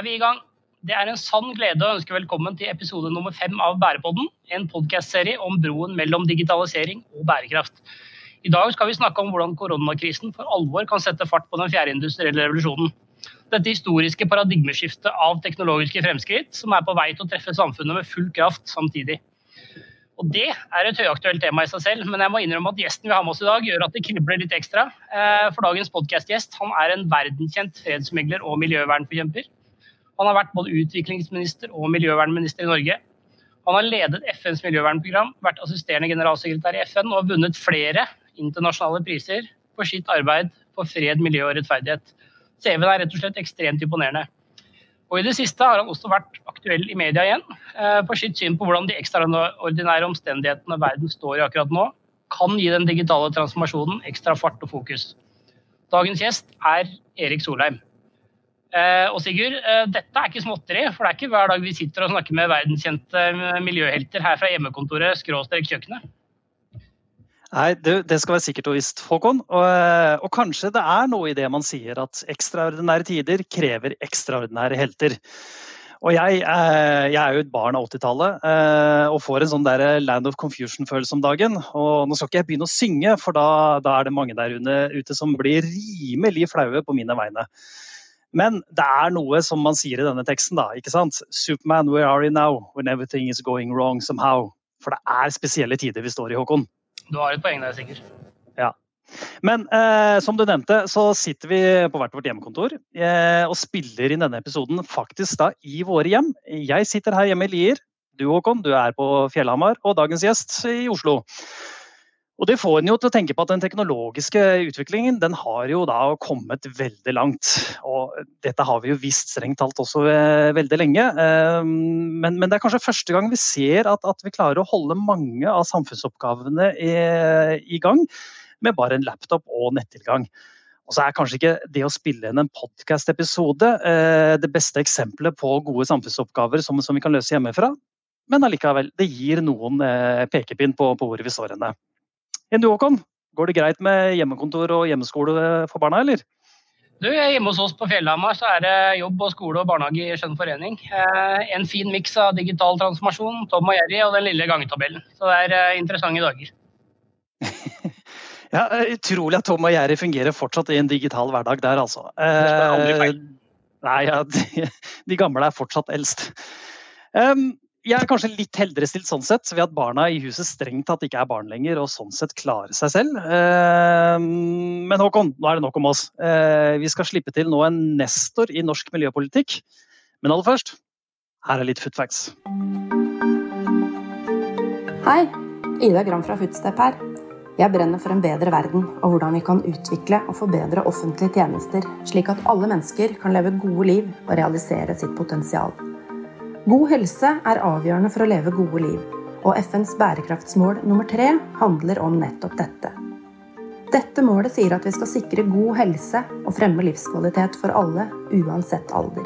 er vi i gang. Det er en sann glede å ønske velkommen til episode nummer fem av Bærepodden. En podkastserie om broen mellom digitalisering og bærekraft. I dag skal vi snakke om hvordan koronakrisen for alvor kan sette fart på den fjerde industrielle revolusjonen. Dette historiske paradigmeskiftet av teknologiske fremskritt som er på vei til å treffe samfunnet med full kraft samtidig. Og Det er et høyaktuelt tema i seg selv, men jeg må innrømme at gjesten vi har med oss i dag, gjør at det kribler litt ekstra. Eh, for dagens podkastgjest er en verdenskjent fredsmegler og miljøvernforkjemper. Han har vært både utviklingsminister og miljøvernminister i Norge. Han har ledet FNs miljøvernprogram, vært assisterende generalsekretær i FN og vunnet flere internasjonale priser for sitt arbeid for fred, miljø og rettferdighet. CV-en er rett og slett ekstremt imponerende. Og I det siste har han også vært aktuell i media igjen eh, for sitt syn på hvordan de ekstraordinære omstendighetene verden står i akkurat nå, kan gi den digitale transformasjonen ekstra fart og fokus. Dagens gjest er Erik Solheim. Eh, og Sigurd, eh, dette er ikke småtteri, for det er ikke hver dag vi sitter og snakker med verdenskjente miljøhelter her fra hjemmekontoret skråstrek kjøkkenet. Nei, det, det, skal være sikkert og visst, Håkon. Og, og, kanskje det er noe i det man sier at ekstraordinære tider krever ekstraordinære helter. Og jeg, eh, jeg er jo et barn av 80-tallet og får en sånn der Land of Confusion-følelse om dagen. Og nå skal ikke jeg begynne å synge, for da, da er det mange der ute som blir rimelig flaue på mine vegne. Men det er noe som man sier i denne teksten, da. ikke sant? Superman, where are you now? When everything is going wrong somehow. For det er spesielle tider vi står i, Håkon. Du har et poeng der, sikkert. Ja. Men eh, som du nevnte, så sitter vi på hvert vårt hjemmekontor eh, og spiller inn denne episoden faktisk da i våre hjem. Jeg sitter her hjemme i Lier. Du Håkon, du er på Fjellhamar, og dagens gjest i Oslo. Og Det får en jo til å tenke på at den teknologiske utviklingen den har jo da kommet veldig langt. Og dette har vi jo visst strengt talt også eh, veldig lenge. Eh, men, men, det er kanskje første gang vi ser at, at vi klarer å holde mange av samfunnsoppgavene i, i gang med bare en laptop og nettilgang. Og så er kanskje ikke det å spille inn en podkast-episode eh, det beste eksempelet på gode samfunnsoppgaver som, som, vi kan løse hjemmefra, men allikevel, det gir noen pekepinn på, på hvor vi står henne. Enn du Håkon, går det greit med hjemmekontor og hjemmeskole for barna, eller? Du, Hjemme hos oss på Fjellhamar så er det jobb og skole og barnehage i skjønn forening. Eh, en fin miks av digital transformasjon, Tom og Jerry og den lille gangetabellen. Så det er eh, interessante dager. ja, Utrolig at Tom og Jerry fungerer fortsatt i en digital hverdag der, altså. Eh, nei, ja, de, de, gamle er fortsatt eldst. Um, jeg er kanskje litt heldigere stilt sånn sett, ved at barna i huset strengt tatt ikke er barn lenger, og sånn sett klarer seg selv. Eh, men Håkon, nå er det nok om oss. Eh, vi skal slippe til nå en nestor i norsk miljøpolitikk. Men aller først, her er litt footfacts. Hei, Ida Gram fra Footstep her. Jeg brenner for en bedre verden og hvordan vi kan utvikle og forbedre offentlige tjenester, slik at alle mennesker kan leve gode liv og realisere sitt potensial. God helse er avgjørende for å leve gode liv, og FNs bærekraftsmål nummer tre handler om nettopp dette. Dette målet sier at vi skal sikre god helse og fremme livskvalitet for alle, uansett alder.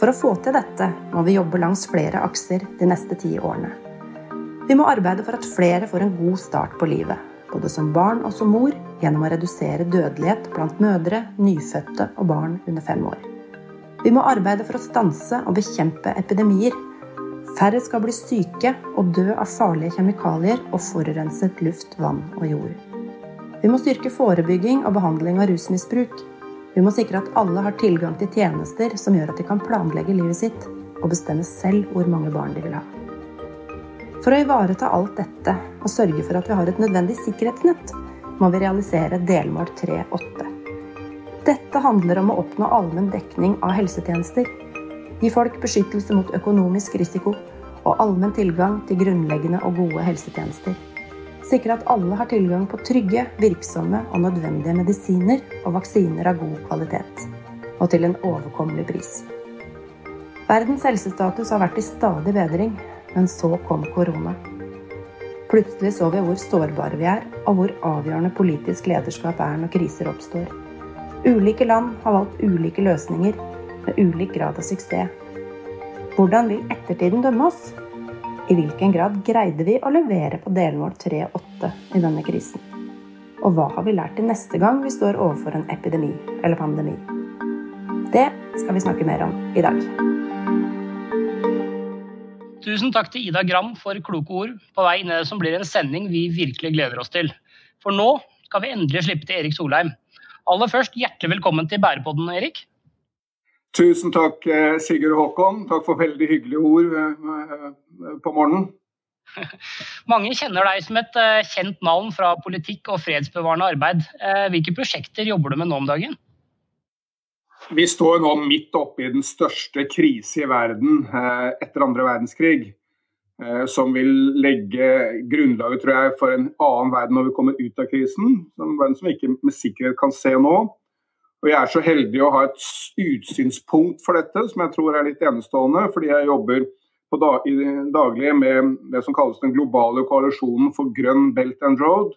For å få til dette må vi jobbe langs flere akser de neste ti årene. Vi må arbeide for at flere får en god start på livet, både som barn og som mor, gjennom å redusere dødelighet blant mødre, nyfødte og barn under fem år. Vi må arbeide for å stanse og bekjempe epidemier. Færre skal bli syke og dø av farlige kjemikalier og forurenset luft, vann og jord. Vi må styrke forebygging og behandling av rusmisbruk. Vi må sikre at alle har tilgang til tjenester som gjør at de kan planlegge livet sitt og bestemme selv hvor mange barn de vil ha. For å ivareta alt dette og sørge for at vi har et nødvendig sikkerhetsnett, må vi realisere delmål 3.8. Dette handler om å oppnå allmenn dekning av helsetjenester. Gi folk beskyttelse mot økonomisk risiko og allmenn tilgang til grunnleggende og gode helsetjenester. Sikre at alle har tilgang på trygge, virksomme og nødvendige medisiner og vaksiner av god kvalitet. Og til en overkommelig pris. Verdens helsestatus har vært i stadig bedring, men så kom korona. Plutselig så vi hvor sårbare vi er, og hvor avgjørende politisk lederskap er når kriser oppstår. Ulike land har valgt ulike løsninger med ulik grad av suksess. Hvordan vil ettertiden dømme oss? I hvilken grad greide vi å levere på delmål 3-8 i denne krisen? Og hva har vi lært til neste gang vi står overfor en epidemi eller pandemi? Det skal vi snakke mer om i dag. Tusen takk til Ida Gram for kloke ord på vei inn i det som blir en sending vi virkelig gleder oss til. For nå skal vi endelig slippe til Erik Solheim. Aller først, hjertelig velkommen til Bærepodden, Erik. Tusen takk, eh, Sigurd Håkon. Takk for veldig hyggelige ord eh, på morgenen. Mange kjenner deg som et eh, kjent navn fra politikk og fredsbevarende arbeid. Hvilke prosjekter jobber du med nå om dagen? Vi står nå midt oppe i den største krise i verden etter andre verdenskrig. Som vil legge grunnlaget tror jeg, for en annen verden når vi kommer ut av krisen. En verden som vi ikke med sikkerhet kan se nå. Og Jeg er så heldig å ha et utsynspunkt for dette, som jeg tror er litt enestående. Fordi jeg jobber dag, daglig med det som kalles den globale koalisjonen for grønn Belt and Road.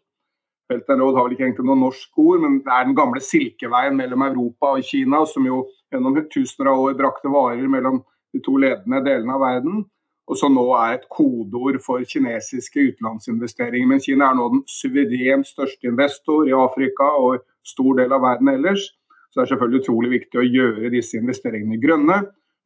Belt and Road har vel ikke egentlig noe norsk ord, men det er den gamle silkeveien mellom Europa og Kina, som jo gjennom tusener av år brakte varer mellom de to ledende delene av verden. Og som nå er et kodeord for kinesiske utenlandsinvesteringer. Men Kina er nå den suverent største investor i Afrika og stor del av verden ellers. Så det er selvfølgelig utrolig viktig å gjøre disse investeringene grønne.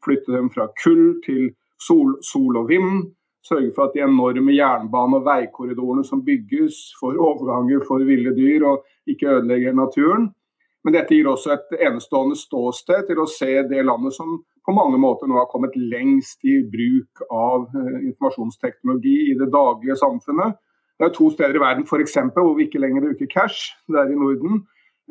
Flytte dem fra kull til sol, sol og vind. Sørge for at de enorme jernbane- og veikorridorene som bygges, får overganger for ville dyr og ikke ødelegger naturen. Men dette gir også et enestående ståsted til å se det landet som på mange måter nå har kommet lengst i bruk av eh, informasjonsteknologi i det daglige samfunnet. Det er to steder i verden for eksempel, hvor vi ikke lenger bruker cash. Det er i Norden.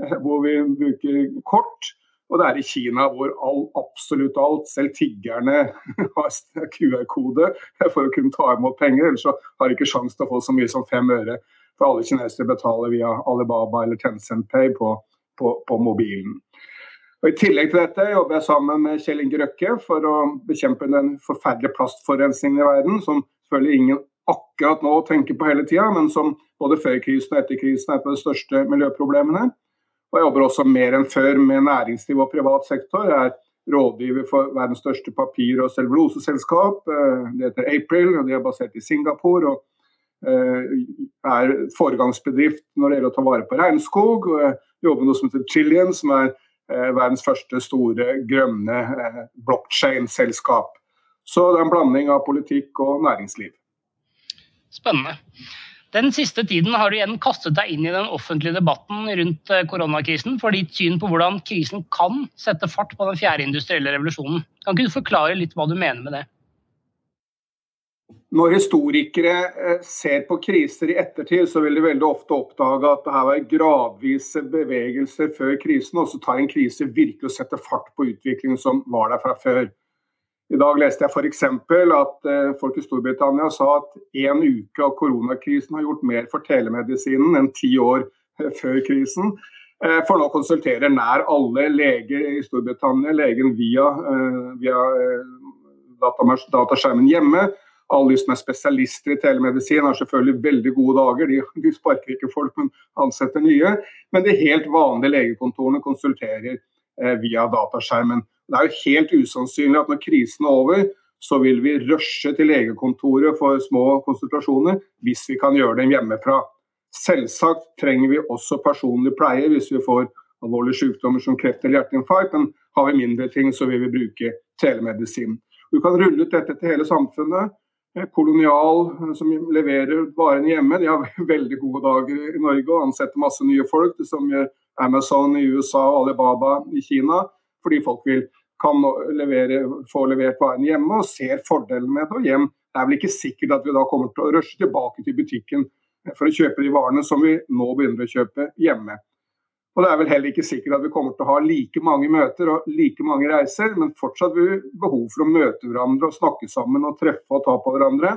Eh, hvor vi bruker kort. Og det er i Kina hvor all, absolutt alt, selv tiggerne, har QR-kode for å kunne ta imot penger. Ellers har de ikke sjanse til å få så mye som fem øre. For alle kinesere betaler via Alibaba eller Tencent Pay på, på, på mobilen. Og I tillegg til dette jobber jeg sammen med Kjell Inge Røkke for å bekjempe den forferdelige plastforurensningen i verden, som selvfølgelig ingen akkurat nå tenker på hele tida, men som både før krisen og etter krisen er et av de største miljøproblemene. Og jeg jobber også mer enn før med næringsliv og privat sektor. Jeg er rådgiver for verdens største papir- og celluloseselskap. Eh, det heter April, og de er basert i Singapore. og eh, er foregangsbedrift når det gjelder å ta vare på regnskog. og jeg jobber med noe som heter Trillion, som er verdens første store grønne blockchain-selskap. Så det er en blanding av politikk og næringsliv. Spennende. Den siste tiden har du igjen kastet deg inn i den offentlige debatten rundt eh, koronakrisen for ditt syn på hvordan krisen kan sette fart på den fjerde industrielle revolusjonen. Kan ikke du forklare litt hva du mener med det? Når historikere eh, ser på kriser i ettertid, så vil de veldig ofte oppdage at det her var gradvise bevegelser før krisen, og så tar en krise virkelig og setter fart på utviklingen som var der fra før. I dag leste jeg f.eks. at eh, folk i Storbritannia sa at én uke av koronakrisen har gjort mer for telemedisinen enn ti år eh, før krisen. For nå konsulterer nær alle leger i Storbritannia legen via, via dataskjermen hjemme. Alle de som er spesialister i telemedisin har selvfølgelig veldig gode dager. De, de sparker ikke folk, men ansetter nye. Men de helt vanlige legekontorene konsulterer via dataskjermen. Det er jo helt usannsynlig at når krisen er over, så vil vi rushe til legekontoret for små konsultasjoner hvis vi kan gjøre dem hjemmefra. Selvsagt trenger vi også personlig pleie hvis vi får alvorlige sykdommer som kreft eller hjerteinfarkt, men har vi mindre ting, så vil vi bruke telemedisin. Du kan rulle ut dette til hele samfunnet. Kolonial, som leverer varene hjemme, de har veldig gode dager i Norge og ansetter masse nye folk, som gjør Amazon i USA og Alibaba i Kina fordi folk vil, kan levere, få levert varene hjemme og ser fordelen med det. Og hjem. Det er vel ikke sikkert at vi da kommer til å rushe tilbake til butikken for å kjøpe de varene som vi nå begynner å kjøpe hjemme. Og Det er vel heller ikke sikkert at vi kommer til å ha like mange møter og like mange reiser, men fortsatt vil vi behov for å møte hverandre og snakke sammen og treffe og ta på hverandre.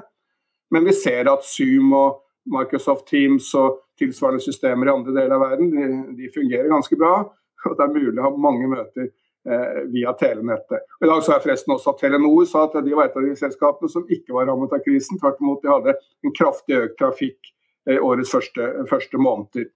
Men vi ser at Zoom og Microsoft Teams og tilsvarende systemer i andre deler av verden de, de fungerer ganske bra. og Det er mulig å ha mange møter Eh, via telenettet. I dag så jeg forresten også at Telenor sa at de var et av de selskapene som ikke var rammet av krisen. Tvert imot, de hadde en kraftig økt trafikk eh, årets første, første måneder.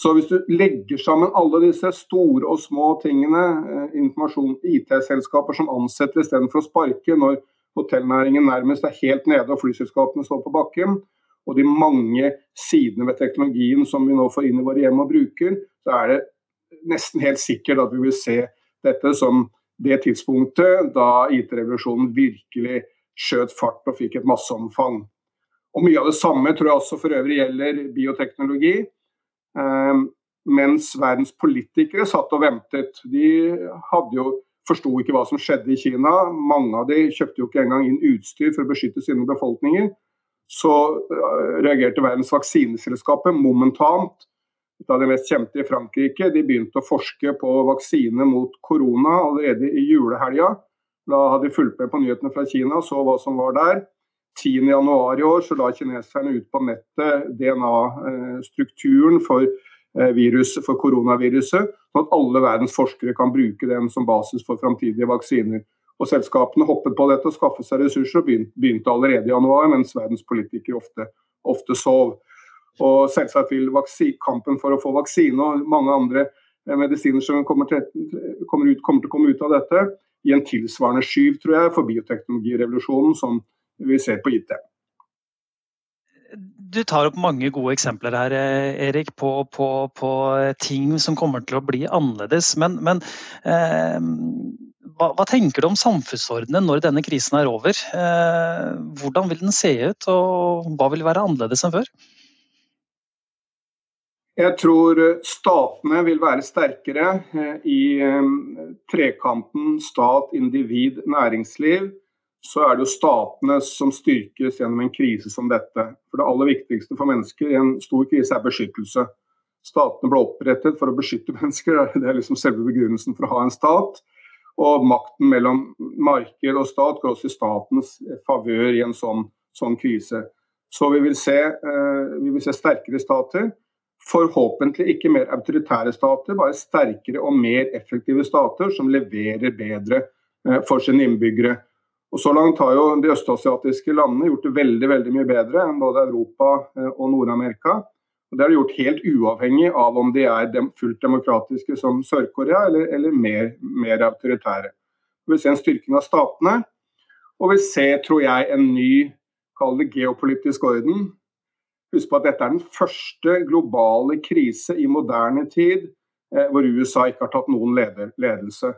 Så hvis du legger sammen alle disse store og små tingene, eh, informasjon, IT-selskaper som ansetter istedenfor å sparke når hotellnæringen nærmest er helt nede og flyselskapene står på bakken, og de mange sidene ved teknologien som vi nå får inn i våre hjem og bruker, så er det nesten helt sikkert at vi vil se dette som det tidspunktet da IT-revolusjonen virkelig skjøt fart og fikk et masseomfang. Og Mye av det samme tror jeg også for øvrig gjelder bioteknologi. Eh, mens verdens politikere satt og ventet. De hadde jo forsto ikke hva som skjedde i Kina. Mange av de kjøpte jo ikke engang inn utstyr for å beskytte sine befolkninger. Så eh, reagerte verdens vaksineselskaper momentant. Et av de mest kjente i Frankrike. De begynte å forske på vaksine mot korona allerede i julehelga. Da hadde de fulgt med på nyhetene fra Kina, så hva som var der. 10.1 i år så la kineserne ut på nettet DNA-strukturen eh, for viruset, for koronaviruset, sånn at alle verdens forskere kan bruke den som basis for framtidige vaksiner. Og Selskapene hoppet på dette og skaffet seg ressurser og begynte allerede i januar, mens verdens politikere ofte, ofte sov. Og Selvsagt vil kampen for å få vaksine og mange andre eh, medisiner som kommer til, kommer, ut, kommer til å komme ut av dette, i en tilsvarende skyv, tror jeg, for bioteknologirevolusjonen som vi ser på IT du tar opp mange gode eksempler her, eh, Erik, på, på, på ting som kommer til å bli annerledes. Men, men eh, hva, hva, tenker du om samfunnsordenen når denne krisen er over? Eh, hvordan vil den se ut, og hva vil være annerledes enn før? Jeg tror statene vil være sterkere eh, i eh, trekanten stat, individ, næringsliv så er det jo statene som styrkes gjennom en krise som dette. For Det aller viktigste for mennesker i en stor krise er beskyttelse. Statene ble opprettet for å beskytte mennesker, det er liksom selve begrunnelsen for å ha en stat. Og makten mellom marked og stat går også i statens favør i en sånn, sånn krise. Så vi vil, se, eh, vi vil se sterkere stater. Forhåpentlig ikke mer autoritære stater, bare sterkere og mer effektive stater som leverer bedre eh, for sine innbyggere. Og Så langt har jo de østasiatiske landene gjort det veldig veldig mye bedre enn både Europa eh, og Nord-Amerika. Og Det har de gjort helt uavhengig av om de er fullt demokratiske som Sør-Korea eller, eller mer, mer, autoritære. Vi ser en styrking av statene, og vi ser, tror jeg, en ny kall det geopolitisk orden. Husk på at dette er den første globale krise i moderne tid eh, hvor USA ikke har tatt noen ledelse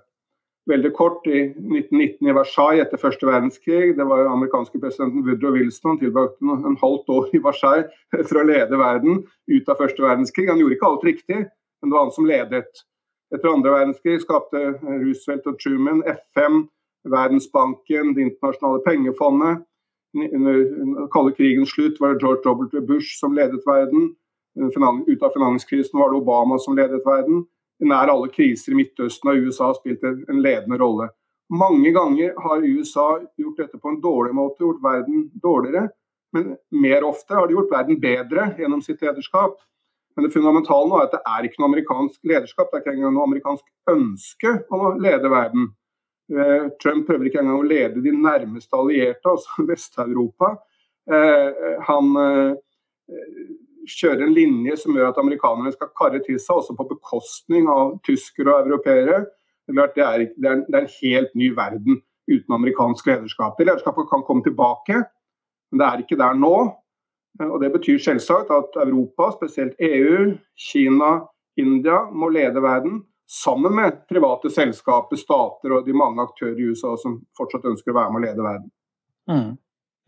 veldig kort i 1919 i Versailles etter første verdenskrig. Det var jo amerikanske presidenten Woodrow Wilson. Han tilbrakte en halvt år i Versailles for å lede verden ut av første verdenskrig. Han gjorde ikke alt riktig, men det var han som ledet. Etter andre verdenskrig skapte Roosevelt og Truman FN, Verdensbanken, Det internasjonale pengefondet. Under den kalde krigens slutt var det George W. Bush som ledet verden. Ut av finanskrisen var det Obama som ledet verden nær alle kriser i Midtøsten har USA spilt en ledende rolle. Mange ganger har USA gjort dette på en dårlig måte, gjort verden dårligere. Men mer ofte har de gjort verden bedre gjennom sitt lederskap. Men det fundamentale nå er at det er ikke noe amerikansk lederskap, det er ikke engang noe amerikansk ønske om å lede verden. Eh, Trump prøver ikke engang å lede de nærmeste allierte, altså Vest-Europa. Eh, han eh, kjøre en linje som gjør at amerikanerne skal karre til seg, også på bekostning av tyskere og europeere. Det er, det er, en helt ny verden uten amerikansk lederskap. Det lederskapet kan komme tilbake, men det er ikke der nå. Og Det betyr selvsagt at Europa, spesielt EU, Kina, India, må lede verden sammen med private selskaper, stater og de mange aktører i USA som fortsatt ønsker å være med å lede verden. Mm.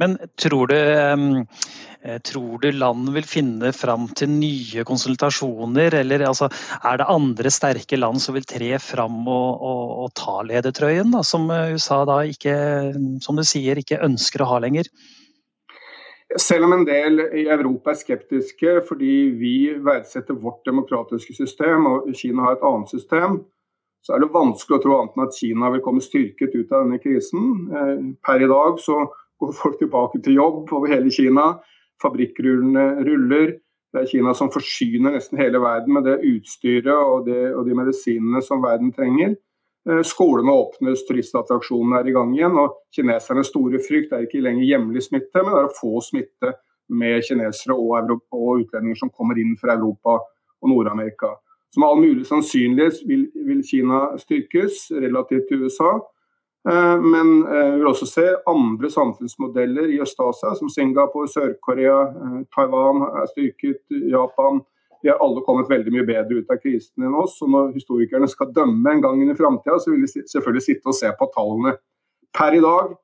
Men tror du, eh, tror du land vil finne fram til nye konsultasjoner, eller altså, er det andre sterke land som vil tre fram og, og, og ta ledertrøyen, da, som USA da ikke, som du sier, ikke ønsker å ha lenger? Selv om en del i Europa er skeptiske fordi vi verdsetter vårt demokratiske system, og Kina har et annet system, så er det vanskelig å tro annet enn at Kina vil komme styrket ut av denne krisen. Eh, per i dag så går folk tilbake til jobb over hele Kina. Fabrikkrullene ruller. Det er Kina som forsyner nesten hele verden med det utstyret og, det, og de medisinene som verden trenger. Eh, skolene åpnes, turistattraksjonene er i gang igjen. og Kinesernes store frykt er ikke lenger hjemlig smitte, men det er å få smitte med kinesere og, og utlendinger som kommer inn fra Europa og Nord-Amerika. Som all mulig sannsynlighet vil, vil Kina styrkes relativt til USA. Eh, men eh, vi vil også se andre samfunnsmodeller i Øst-Asia, som Singapore, Sør-Korea, eh, Taiwan er styrket, Japan, De har alle kommet veldig mye bedre ut av krisen enn oss. og Når historikerne skal dømme en gang inn i framtida, så vil de selvfølgelig sitte og se på tallene. Per i dag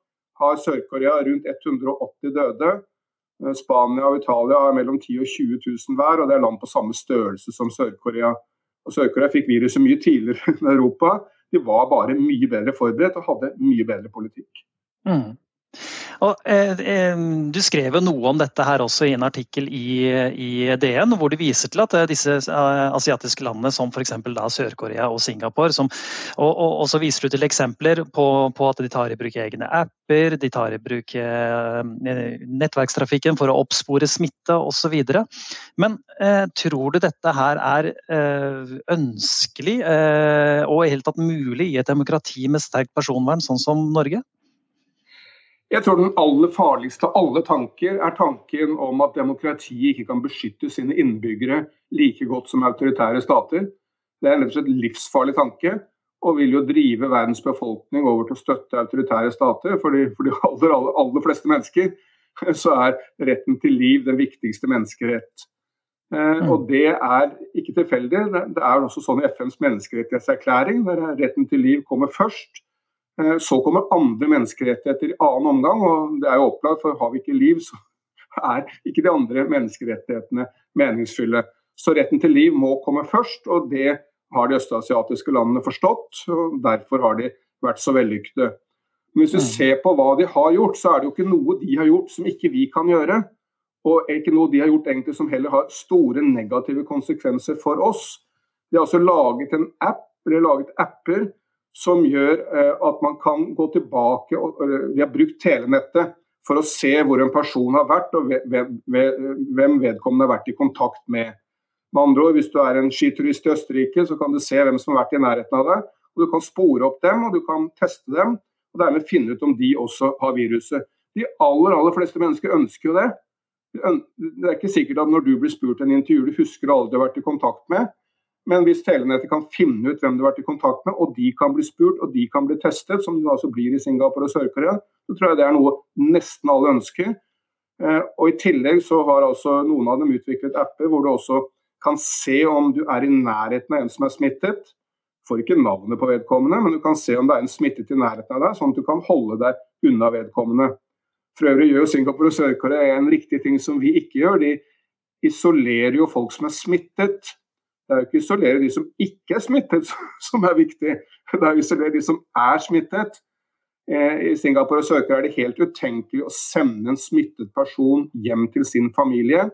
har Sør-Korea rundt 180 døde. Eh, Spania og Italia har mellom 10 og 20 000 hver, og det er land på samme størrelse som Sør-Korea. Og Sør-Korea fikk viruset mye tidligere enn Europa. De var bare mye bedre forberedt og hadde mye bedre politikk. Mm. Og, eh, eh, du skrev jo noe om dette her også i en artikkel i, i DN, hvor du viser til at eh, disse eh, asiatiske landene som f.eks. Sør-Korea og Singapore som, og, og, og, så viser du til eksempler på, på, at de tar i bruk egne apper, de tar i bruk nettverkstrafikken for å oppspore smitte osv. Men eh, tror du dette her er ønskelig og i hele tatt mulig i et demokrati med sterkt personvern, sånn som Norge? Jeg tror den aller farligste av alle tanker er tanken om at demokratiet ikke kan beskytte sine innbyggere like godt som autoritære stater. Det er en rett og slett livsfarlig tanke, og vil jo drive verdens befolkning over til å støtte autoritære stater. For de, for de aller, aller, aller, fleste mennesker så er retten til liv den viktigste menneskerett. Eh, mm. og det er ikke tilfeldig. Det er også sånn i FNs menneskerettighetserklæring, der retten til liv kommer først. Eh, så kommer andre menneskerettigheter i annen omgang, og det er jo opplagt, for har vi ikke liv, så er ikke de andre menneskerettighetene meningsfulle. Så retten til liv må komme først, og det har de østasiatiske landene forstått. og Derfor har de vært så vellykkede. Men hvis vi mm. ser på hva de har gjort, så er det jo ikke noe de har gjort som ikke vi kan gjøre. Og ikke noe de har gjort egentlig som heller har store negative konsekvenser for oss. De har altså laget en app, eller laget apper som gjør eh, at man kan gå tilbake og Vi har brukt telenettet for å se hvor en person har vært og hvem vedkommende har vært i kontakt med. Med andre ord, Hvis du er en skiturist i Østerrike, så kan du se hvem som har vært i nærheten av deg. og Du kan spore opp dem og du kan teste dem, og dermed finne ut om de også har viruset. De aller aller fleste mennesker ønsker jo det. Det er ikke sikkert at når du blir spurt i en intervju du husker alle du har vært i kontakt med, men hvis telenettet kan finne ut hvem du har vært i kontakt med, og de kan bli spurt og de kan bli testet, som det altså blir i Singapore og Sør-Korea, så tror jeg det er noe nesten alle ønsker. Eh, og I tillegg så har altså noen av dem utviklet apper hvor du også kan se om du er i nærheten av en som er smittet. Får ikke navnet på vedkommende, men du kan se om det er en smittet i nærheten av deg, sånn at du kan holde deg unna vedkommende. For øvrig gjør Singapore og Sør-Korea en riktig ting som vi ikke gjør. De isolerer jo folk som er smittet det er jo ikke isolere de som ikke er smittet som er viktig, det er å isolere de som er smittet. Eh, I Singapore og Sør-Korea er det helt utenkelig å sende en smittet person hjem til sin familie,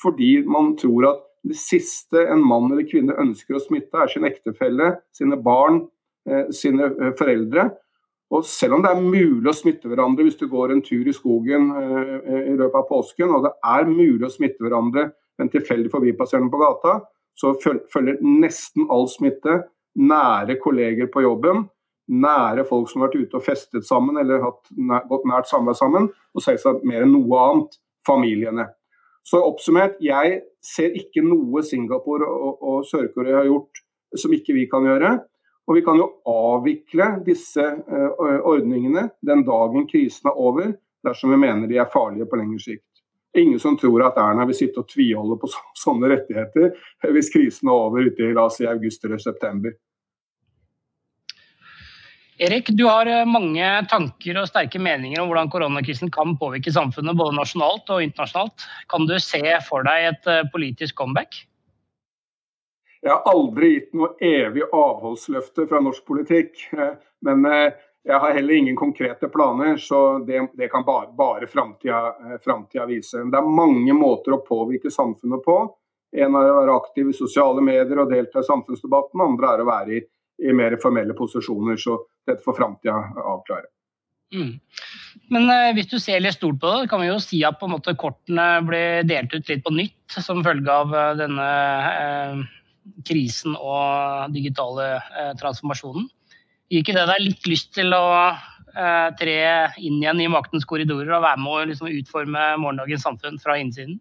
fordi man tror at det siste en mann eller kvinne ønsker å smitte, er sin ektefelle, sine barn, eh, sine eh, foreldre. Og selv om det er mulig å smitte hverandre hvis du går en tur i skogen i løpet av påsken, og det er mulig å smitte hverandre en tilfeldig forbipasserende på gata, så følger nesten all smitte nære kolleger på jobben, nære folk som har vært ute og festet sammen eller hatt gått nært samvær sammen, og selvsagt mer enn noe annet familiene. Så oppsummert, jeg ser ikke noe Singapore og, og Sør-Korea har gjort som ikke vi kan gjøre. Og vi kan jo avvikle disse uh, ordningene den dagen krisen er over, dersom vi mener de er farlige på lengre sikt. Ingen som tror at Erna vil sitte og tviholde på sånne rettigheter hvis krisen er over ute i la oss si, august eller september. Erik, du har eh, mange tanker og sterke meninger om hvordan koronakrisen kan påvirke samfunnet både nasjonalt og internasjonalt. Kan du se for deg et eh, politisk comeback? Jeg har aldri gitt noe evig avholdsløfte fra norsk politikk. Eh, men jeg har heller ingen konkrete planer, så det, det kan bare, bare framtida eh, vise. Det er mange måter å påvirke samfunnet på. En er å være aktiv i sosiale medier og delta i samfunnsdebatten, andre er å være i, i mer formelle posisjoner. Så dette får framtida avklare. Mm. Men eh, hvis du ser litt stort på det, kan vi jo si at på en måte kortene ble delt ut litt på nytt som følge av eh, denne eh, krisen og digitale eh, transformasjonen. Gir ikke det deg litt lyst til å eh, tre inn igjen i maktens korridorer og være med å liksom, utforme morgendagens samfunn fra innsiden?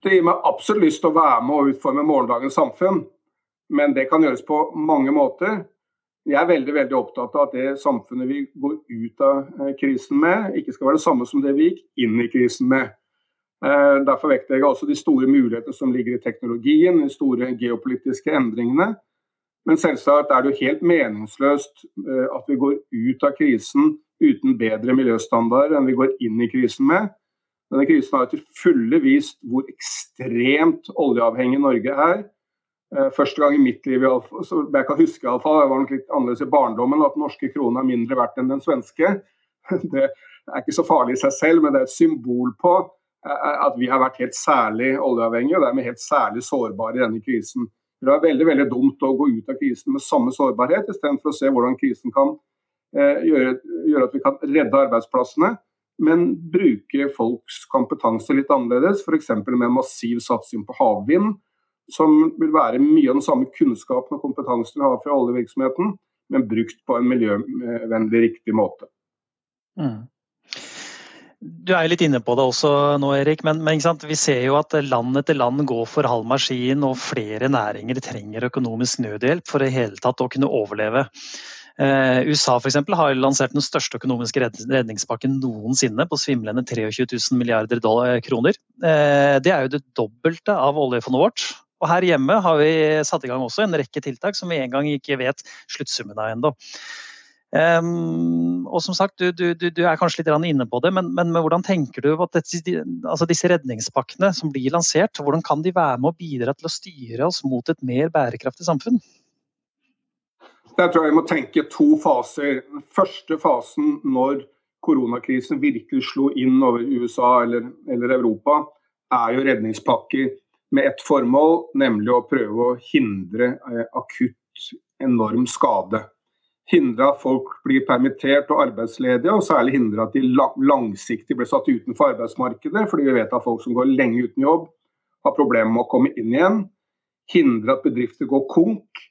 Det gir meg absolutt lyst til å være med å utforme morgendagens samfunn, men det kan gjøres på mange måter. Jeg er veldig veldig opptatt av at det samfunnet vi går ut av eh, krisen med, ikke skal være det samme som det vi gikk inn i krisen med. Derfor vektlegger jeg også de store mulighetene som ligger i teknologien, de store geopolitiske endringene. Men selvsagt er det jo helt meningsløst at vi går ut av krisen uten bedre miljøstandard enn vi går inn i krisen med. Denne krisen har til fulle vist hvor ekstremt oljeavhengig Norge er. Eh, første gang i mitt liv, jeg kan huske i alle fall, jeg var nok litt annerledes i barndommen, at den norske krona er mindre verdt enn den svenske. Det er ikke så farlig i seg selv, men det er et symbol på eh, at vi har vært helt særlig oljeavhengige og dermed helt særlig sårbare i denne krisen. Det er veldig veldig dumt å gå ut av krisen med samme sårbarhet, istedenfor å se hvordan krisen kan eh, gjøre, gjøre at vi kan redde arbeidsplassene men bruke folks kompetanse litt annerledes. F.eks. med massiv satsing på havvind, som vil være mye av den samme kunnskapen og kompetansen vi har fra oljevirksomheten, men brukt på en miljøvennlig, riktig måte. Mm. Du er jo litt inne på det også nå, Erik, men, men vi ser jo at land etter land går for halv maskin, og flere næringer trenger økonomisk nødhjelp for i hele tatt å kunne overleve. Eh, USA for eksempel, har lansert den største økonomiske redningspakken noensinne på svimlende 23 000 milliarder dollar, kroner. Eh, det er jo det dobbelte av oljefondet vårt. Og her hjemme har vi satt i gang også en rekke tiltak som vi engang ikke vet sluttsummen av ennå. Um, og som sagt, du, du, du, er kanskje litt inne på det, men, men, hvordan tenker du at dette, altså disse redningspakkene som blir lansert, hvordan kan de være med å bidra til å styre oss mot et mer bærekraftig samfunn? Jeg tror jeg må tenke to faser. Den første fasen når koronakrisen virkelig slo inn over USA eller, eller Europa, er jo redningspakker med ett formål, nemlig å prøve å hindre eh, akutt enorm skade. Hindre at folk blir permittert og arbeidsledige, og særlig hindre at de langsiktig blir satt utenfor arbeidsmarkedet, fordi vi vet at folk som går lenge uten jobb, har problemer med å komme inn igjen. Hindre at bedrifter går konk,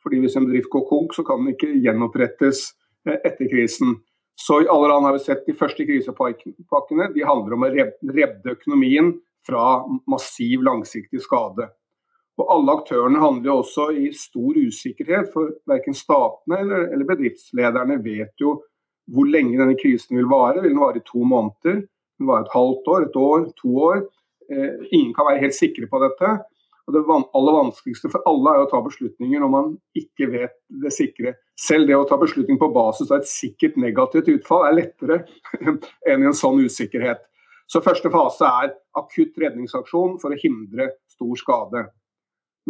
fordi Hvis en bedrift går konk, så kan den ikke gjenopprettes eh, etter krisen. Så I alle land har vi sett de første krisepakkene. De handler om å redde økonomien fra massiv, langsiktig skade. Og Alle aktørene handler jo også i stor usikkerhet, for verken statene eller, eller bedriftslederne vet jo hvor lenge denne krisen vil vare. Vil den vare i to måneder? Vil den vare et halvt år, et år, to år? Eh, ingen kan være helt sikre på dette. Og Det aller vanskeligste for alle er å ta beslutninger når man ikke vet det sikre. Selv det å ta beslutning på basis av et sikkert negativt utfall er lettere enn i en sånn usikkerhet. Så Første fase er akutt redningsaksjon for å hindre stor skade.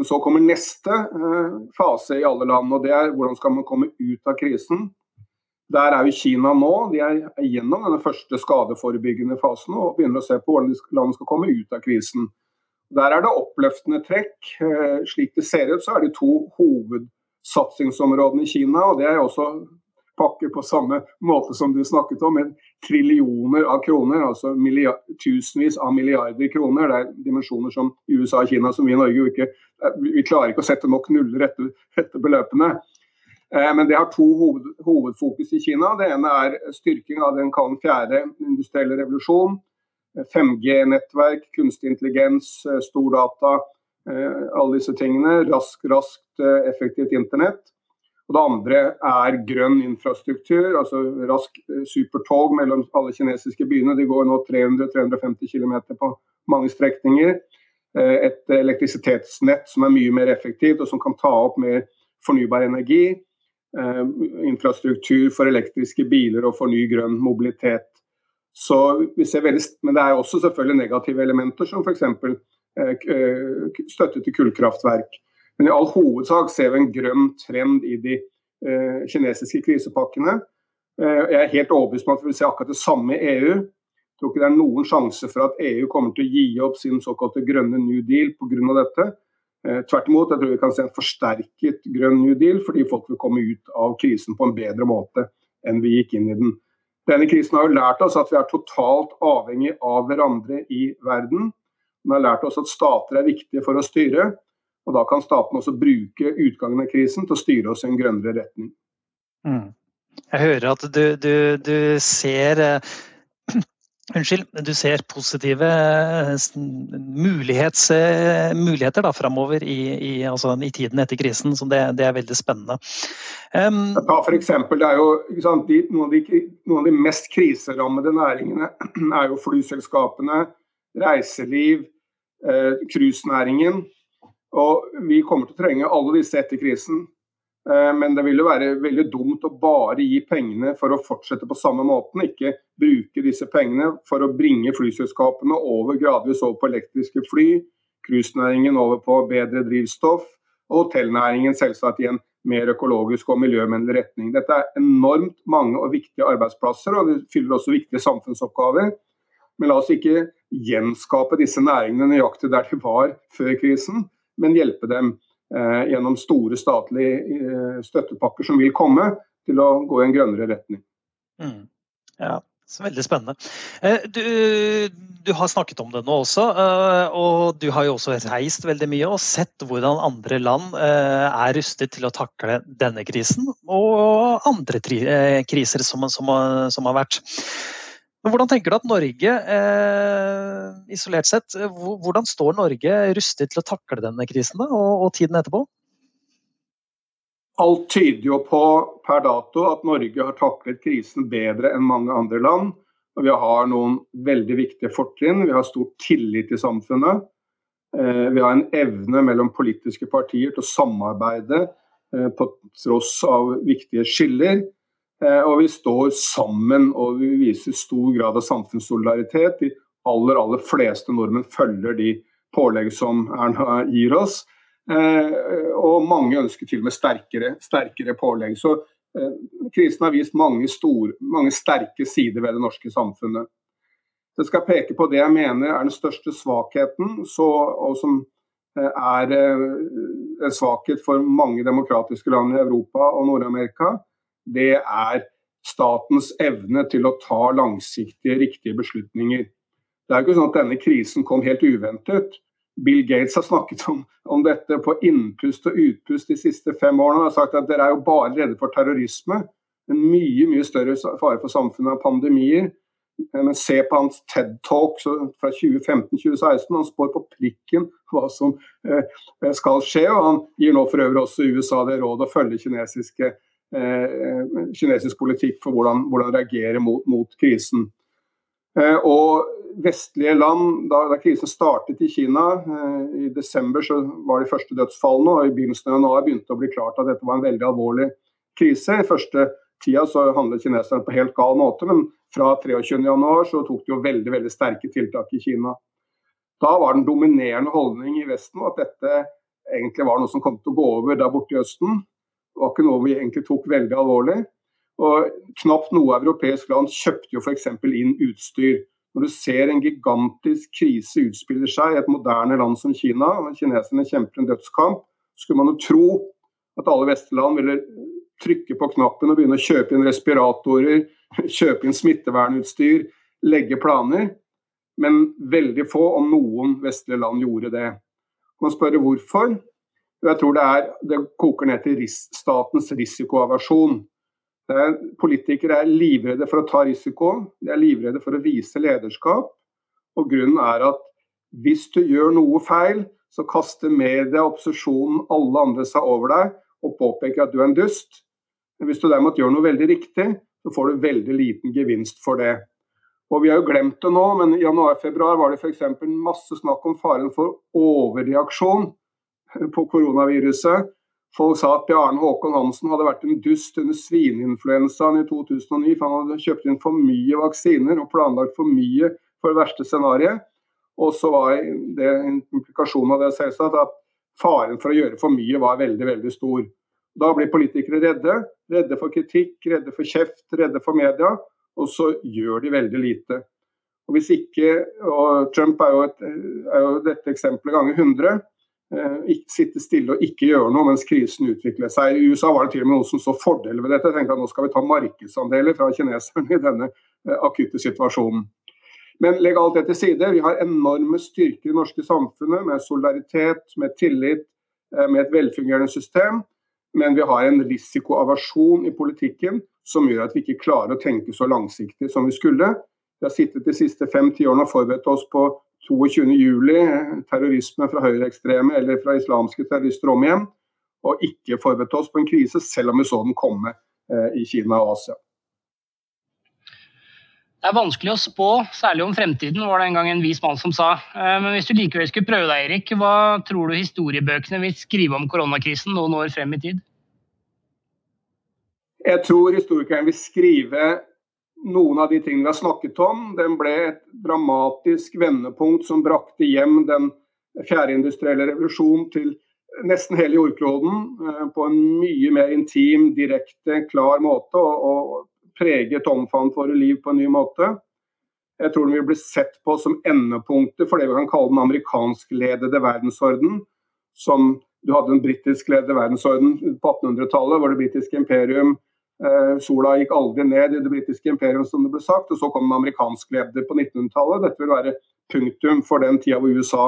Men så kommer neste eh, fase i alle land, og det er hvordan skal man komme ut av krisen. Der er jo Kina nå. De er gjennom denne første skadeforebyggende fasen og begynner å se på hvordan landet skal komme ut av krisen. Der er det oppløftende trekk. Eh, slik det ser ut, så er det to hovedsatsingsområdene i Kina. og Det er også pakker på samme måte som du snakket om, med trillioner av kroner. Altså tusenvis av milliarder kroner. Det er dimensjoner som USA og Kina som vi i Norge ikke eh, Vi klarer ikke å sette nok nuller etter, etter beløpene. Eh, men det har to hoved, hovedfokus i Kina. Det ene er styrking av den fjerde industrielle revolusjon 5G-nettverk, kunstig intelligens, eh, stordata, eh, alle disse tingene. Raskt, raskt, effektivt internett. Og Det andre er grønn infrastruktur, altså rask supertog mellom alle kinesiske byene. De går nå 300-350 km på mange strekninger. Et elektrisitetsnett som er mye mer effektivt og som kan ta opp mer fornybar energi. Infrastruktur for elektriske biler og for ny grønn mobilitet. Så vi ser veldig, men det er også selvfølgelig negative elementer, som f.eks. Eh, eh, støtte til kullkraftverk. Men i all hovedsak ser vi en grønn trend i de eh, kinesiske krisepakkene. Eh, jeg er helt overbevist om at vi vil se akkurat det samme i EU. Jeg tror ikke det er noen sjanse for at EU kommer til å gi opp sin såkalte grønne new deal pga. dette. Eh, tvert imot, jeg tror vi kan se en forsterket grønn new deal, fordi folk vil komme ut av krisen på en bedre måte enn vi gikk inn i den. Denne krisen har jo lært oss at vi er totalt avhengig av hverandre i verden. Den har lært oss at stater er viktige for å styre, og da kan statene også bruke utgangen av krisen til å styre oss i en grønnere retning. Mm. Jeg hører at du, du, du ser eh, Unnskyld, du ser positive eh, eh, muligheter da, framover i, i, altså, i, tiden etter krisen, så det, det er veldig spennende. Um, Ta for eksempel, det er jo, sant, de, noen, av de, noen, av de, mest kriserammede næringene er jo flyselskapene, reiseliv, cruisenæringen. Og vi kommer til å trenge alle disse etter krisen. Eh, men det vil jo være veldig dumt å bare gi pengene for å fortsette på samme måten. Ikke bruke disse pengene for å bringe flyselskapene over gradvis over på elektriske fly, cruisenæringen over på bedre drivstoff, og hotellnæringen selvsagt i en mer økologisk og miljøvennlig retning. Dette er enormt mange og viktige arbeidsplasser, og det fyller også viktige samfunnsoppgaver. Men la oss ikke gjenskape disse næringene nøyaktig der de var før krisen, men hjelpe dem Eh, gjennom store statlige eh, støttepakker som vil komme, til å gå i en grønnere retning. Mm. Ja, Veldig spennende. Eh, du, du, har snakket om det nå også, og du har jo også reist veldig mye og sett hvordan andre land er rustet til å takle denne krisen og andre kriser som, som, som har vært. Men hvordan tenker du at Norge, eh, isolert sett, eh, hvordan står Norge rustet til å takle denne krisen da, og, og, tiden etterpå? Alt tyder jo på per dato at Norge har taklet krisen bedre enn mange andre land. Og vi har noen veldig viktige fortrinn. Vi har stor tillit i samfunnet. Eh, vi har en evne mellom politiske partier til å samarbeide eh, på tross av viktige skiller. Eh, og vi står sammen og vi viser stor grad av samfunnssolidaritet. De aller, aller fleste nordmenn følger de pålegg som Erna gir oss. Eh, og mange ønsker til og med sterkere, sterkere pålegg. Så eh, krisen har vist mange, store, mange sterke sider ved det norske samfunnet. Jeg skal peke på det jeg mener er den største svakheten, så, og som er en svakhet for mange demokratiske land i Europa og Nord-Amerika det er statens evne til å ta langsiktige, riktige beslutninger. Det er jo ikke sånn at denne krisen kom helt uventet. Bill Gates har snakket om, om dette på innpust og utpust de siste fem årene. Han har sagt at dere er jo bare redde for terrorisme. En mye mye større fare for samfunnet av pandemier. Men se på hans TED-talk fra 2015-2016. Han spår på prikken hva som eh, skal skje. og Han gir nå for øvrig også USA det råd å følge kinesiske Eh, kinesisk politikk for hvordan, hvordan reagere mot, mot krisen. Eh, og vestlige land, da, da, krisen startet i Kina, eh, i desember så var de første dødsfallene, og i begynnelsen av januar begynte det å bli klart at dette var en veldig alvorlig krise. I første tida så handlet kineserne på helt gal måte, men fra 23.1 så tok de jo veldig, veldig sterke tiltak i Kina. Da var den dominerende holdning i Vesten at dette egentlig var noe som kom til å gå over der borte i Østen var ikke noe vi egentlig tok veldig alvorlig. Og Knapt noe europeisk land kjøpte jo f.eks. inn utstyr. Når du ser en gigantisk krise utspiller seg i et moderne land som Kina, og kineserne kjemper en dødskamp, skulle man jo tro at alle vestlige land ville trykke på knappen og begynne å kjøpe inn respiratorer, kjøpe inn smittevernutstyr, legge planer. Men veldig få, om noen vestlige land, gjorde det. Man spør hvorfor. Jeg tror det, er, det koker ned til ris statens risikoaversjon. Politikere er livredde for å ta risiko, de er livredde for å vise lederskap. Og Grunnen er at hvis du gjør noe feil, så kaster media, opposisjonen, alle andre seg over deg og påpeker at du er en dust. Men hvis du derimot gjør noe veldig riktig, så får du veldig liten gevinst for det. Og Vi har jo glemt det nå, men i januar-februar var det f.eks. masse snakk om faren for overreaksjon på koronaviruset. Folk sa at Bjarne Håkon Hansen hadde vært en dust under svineinfluensaen i 2009, for han hadde kjøpt inn for mye vaksiner og planlagt for mye for det verste scenarioet. Og så var det implikasjonen av det selvsagt at faren for å gjøre for mye var veldig, veldig stor. Da blir politikere redde. Redde for kritikk, redde for kjeft, redde for media. Og så gjør de veldig lite. Og hvis ikke, og Trump er jo, et, er jo dette eksempelet ganger 100, Eh, sitte stille og ikke gjøre noe mens krisen utvikler seg. I USA var det til og med noen som så fordeler ved dette. Jeg tenkte at Nå skal vi ta markedsandeler fra kineserne i denne eh, akutte situasjonen. Men legg alt det til side. Vi har enorme styrker i det norske samfunnet med solidaritet, med tillit, eh, med et velfungerende system. Men vi har en risikoaversjon i politikken som gjør at vi ikke klarer å tenke så langsiktig som vi skulle. Vi har sittet de siste fem-ti årene og forberedt oss på 22.07, terrorisme fra høyreekstreme eller fra islamske terrorister om igjen, og ikke forberedt oss på en krise, selv om vi så den komme eh, i Kina og Asia. Det er vanskelig å spå, særlig om fremtiden, var det en gang en vis mann som sa. Eh, men hvis du likevel skulle prøve deg, Erik, hva tror du historiebøkene vil skrive om koronakrisen noen år frem i tid? Jeg tror historikeren vil skrive noen av de tingene vi har snakket om. Den ble et dramatisk vendepunkt som brakte hjem den fjerde industrielle revolusjon til nesten hele jordkloden eh, på en mye mer intim, direkte, klar måte. Og, preget omfavnet våre liv på en ny måte. Jeg tror den vil bli sett på som endepunktet for det vi kan kalle den amerikanskledede verdensorden. Som du hadde den britiskledede verdensorden på 1800-tallet, hvor det britiske imperium Sola gikk aldri ned i det britiske imperium, som det ble sagt. Og så kom den amerikanskledede på 1900-tallet. Dette vil være punktum for den tida hvor USA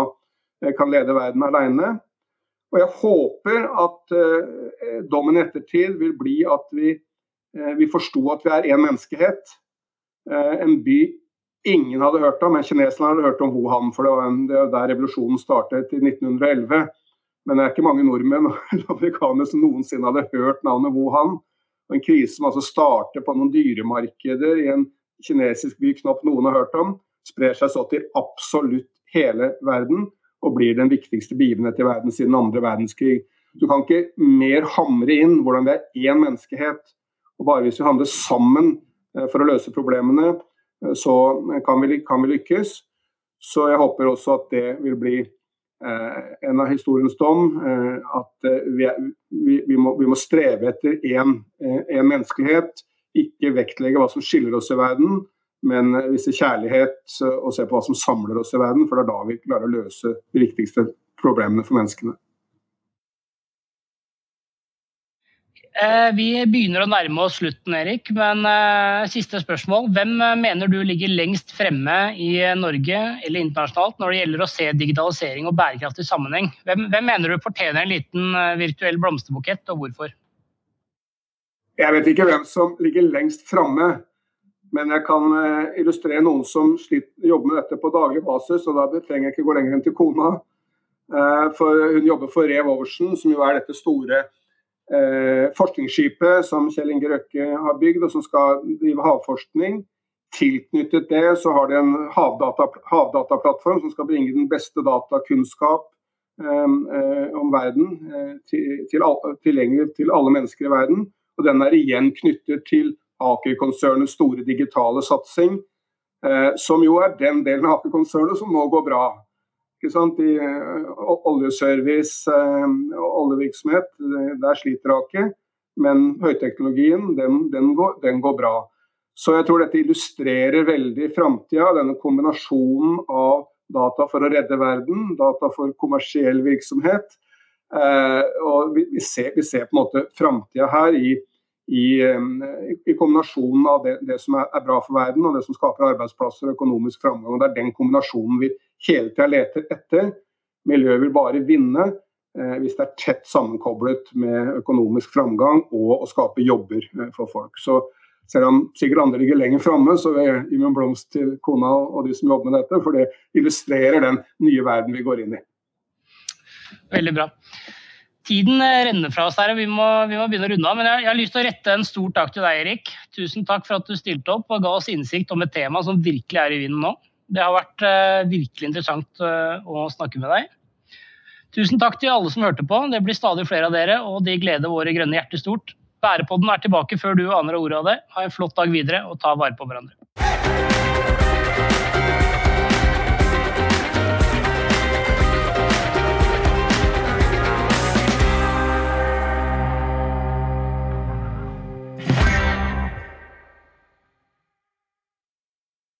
eh, kan lede verden alene. Og jeg håper at eh, dommen i ettertid vil bli at vi Eh, vi forsto at vi er én menneskehet. Eh, en by ingen hadde hørt om, men kineserne hadde hørt om Wuhan. For det var der revolusjonen startet i 1911. Men det er ikke mange nordmenn og amerikanere som noensinne hadde hørt navnet Wuhan. Og en krise som altså starter på noen dyremarkeder i en kinesisk by knapt noen har hørt om, sprer seg så til absolutt hele verden og blir den viktigste begivenhet i verden siden andre verdenskrig. Du kan ikke mer hamre inn hvordan det er én menneskehet og bare hvis vi handler sammen eh, for å løse problemene, eh, så kan vi, kan vi lykkes. Så jeg håper også at det vil bli eh, en av historiens dom. At vi, vi, vi, må, vi må, streve etter én menneskelighet. Ikke vektlegge hva som skiller oss i verden, men vise kjærlighet og se på hva som samler oss i verden. For det er da vi klarer å løse de viktigste problemene for menneskene. Eh, vi begynner å nærme oss slutten, Erik. Men uh, siste spørsmål. Hvem eh, mener du ligger lengst fremme i Norge eller internasjonalt når det gjelder å se digitalisering og bærekraft i sammenheng? Hvem, hvem mener du fortjener en liten virtuell blomsterbukett, og hvorfor? Jeg vet ikke hvem som ligger lengst framme. Men jeg kan illustrere noen som jobber med dette på daglig basis. og Da trenger jeg ikke gå lenger enn til kona. For hun jobber for Rev Oversen, som jo er dette store eh, forskningsskipet som Kjell Inge Røkke har bygd, og som skal drive havforskning. Tilknyttet det så har de en havdata, havdataplattform som skal bringe den beste datakunnskap eh, eh om verden eh, til, til, tilgjengelig til alle mennesker i verden. Og den er igjen knyttet til Aker-konsernets store digitale satsing, eh, som jo er den delen av Aker-konsernet som nå går bra i eh, oljeservice og eh, oljevirksomhet, der sliter Aker. Men høyteknologien, den, den, går, den, går, bra. Så jeg tror dette illustrerer veldig framtida, denne kombinasjonen av data for å redde verden, data for kommersiell virksomhet. Eh, og vi, ser, vi, ser, på en måte framtida her i, i, i, kombinasjonen av det, det som er, er, bra for verden og det som skaper arbeidsplasser og økonomisk framgang. og Det er den kombinasjonen vi hele tida leter etter. Miljøet vil bare vinne eh, hvis det er tett sammenkoblet med økonomisk framgang og å skape jobber eh, for folk. Så selv om sikkert andre ligger lenger framme, så vil jeg gi min blomst til kona og de som jobber med dette, for det illustrerer den nye verden vi går inn i. Veldig bra. Tiden eh, renner fra oss her, og vi må, vi må begynne å runde av. Men jeg, jeg, har lyst til å rette en stor takk til deg, Erik. Tusen takk for at du stilte opp og ga oss innsikt om et tema som virkelig er i vinden nå. Det har vært uh, virkelig interessant uh, å snakke med deg. Tusen takk til alle som hørte på. Det blir stadig flere av dere, og de gleder våre grønne hjerter stort. Bærepodden er tilbake før du aner ordet av det. Ha en flott dag videre, og ta vare på hverandre.